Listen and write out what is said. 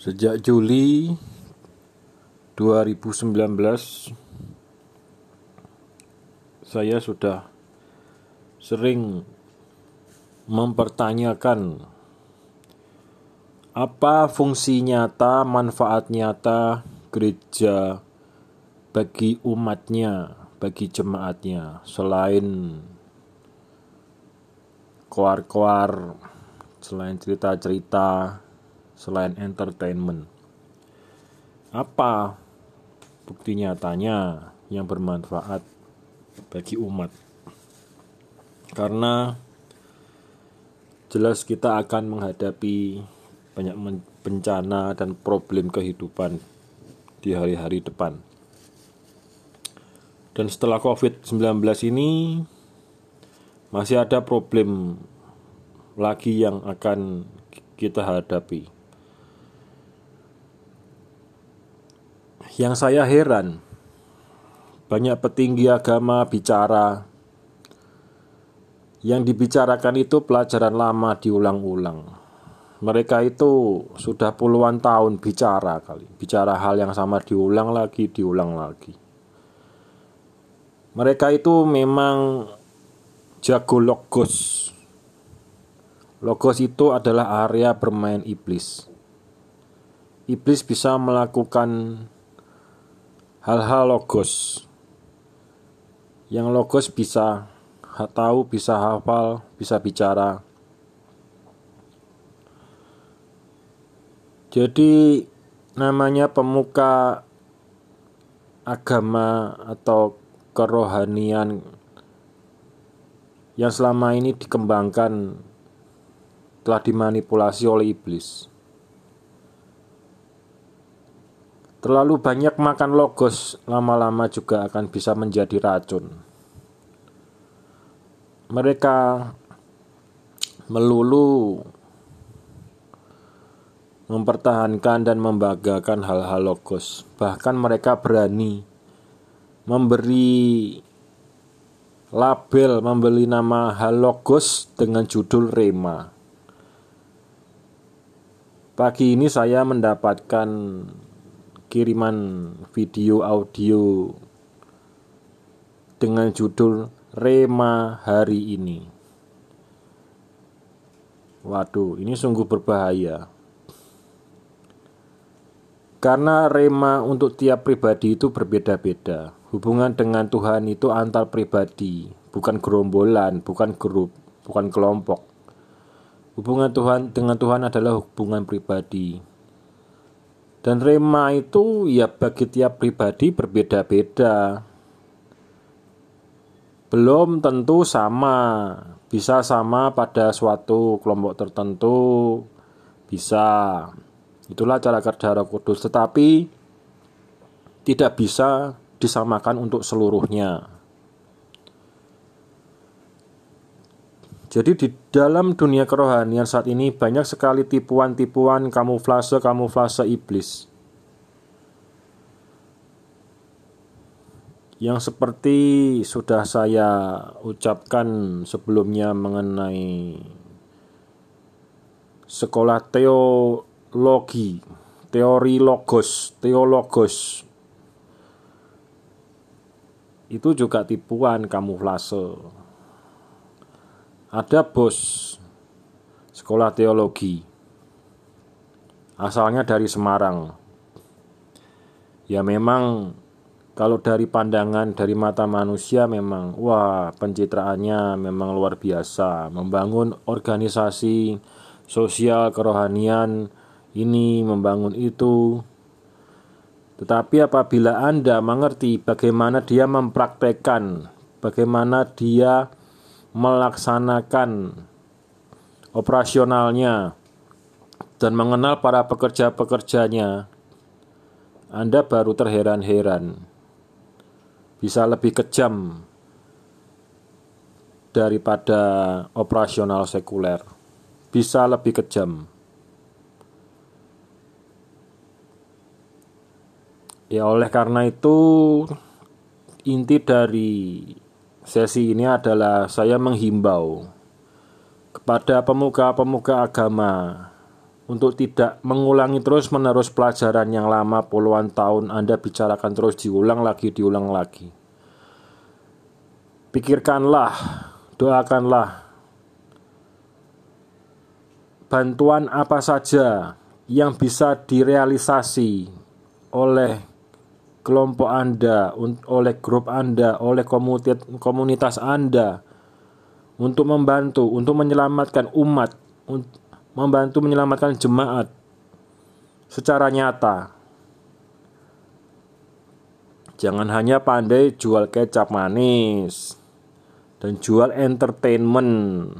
Sejak Juli 2019 saya sudah sering mempertanyakan apa fungsi nyata, manfaat nyata gereja bagi umatnya, bagi jemaatnya selain koar-koar, selain cerita-cerita selain entertainment. Apa bukti nyatanya yang bermanfaat bagi umat? Karena jelas kita akan menghadapi banyak bencana dan problem kehidupan di hari-hari depan. Dan setelah COVID-19 ini masih ada problem lagi yang akan kita hadapi Yang saya heran, banyak petinggi agama bicara yang dibicarakan itu pelajaran lama diulang-ulang. Mereka itu sudah puluhan tahun bicara kali, bicara hal yang sama diulang lagi, diulang lagi. Mereka itu memang jago logos. Logos itu adalah area bermain iblis. Iblis bisa melakukan hal-hal logos yang logos bisa tahu, bisa hafal, bisa bicara. Jadi namanya pemuka agama atau kerohanian yang selama ini dikembangkan telah dimanipulasi oleh iblis. Terlalu banyak makan logos lama-lama juga akan bisa menjadi racun. Mereka melulu mempertahankan dan membanggakan hal-hal logos. Bahkan mereka berani memberi label, membeli nama hal logos dengan judul Rema. Pagi ini saya mendapatkan kiriman video audio dengan judul Rema hari ini. Waduh, ini sungguh berbahaya. Karena rema untuk tiap pribadi itu berbeda-beda. Hubungan dengan Tuhan itu antar pribadi, bukan gerombolan, bukan grup, bukan kelompok. Hubungan Tuhan dengan Tuhan adalah hubungan pribadi. Dan rema itu ya bagi tiap pribadi berbeda-beda. Belum tentu sama, bisa sama pada suatu kelompok tertentu, bisa. Itulah cara kerja Roh Kudus, tetapi tidak bisa disamakan untuk seluruhnya. Jadi di dalam dunia kerohanian saat ini banyak sekali tipuan-tipuan kamuflase-kamuflase iblis. Yang seperti sudah saya ucapkan sebelumnya mengenai sekolah teologi, teori logos, teologos. Itu juga tipuan kamuflase ada bos sekolah teologi. Asalnya dari Semarang. Ya memang kalau dari pandangan dari mata manusia memang wah pencitraannya memang luar biasa. Membangun organisasi sosial kerohanian ini membangun itu. Tetapi apabila Anda mengerti bagaimana dia mempraktekkan bagaimana dia melaksanakan operasionalnya dan mengenal para pekerja-pekerjanya, Anda baru terheran-heran. Bisa lebih kejam daripada operasional sekuler. Bisa lebih kejam. Ya oleh karena itu inti dari Sesi ini adalah saya menghimbau kepada pemuka-pemuka agama untuk tidak mengulangi terus-menerus pelajaran yang lama puluhan tahun Anda bicarakan terus diulang lagi, diulang lagi. Pikirkanlah, doakanlah bantuan apa saja yang bisa direalisasi oleh kelompok Anda, oleh grup Anda, oleh komunitas Anda untuk membantu, untuk menyelamatkan umat, membantu menyelamatkan jemaat secara nyata. Jangan hanya pandai jual kecap manis dan jual entertainment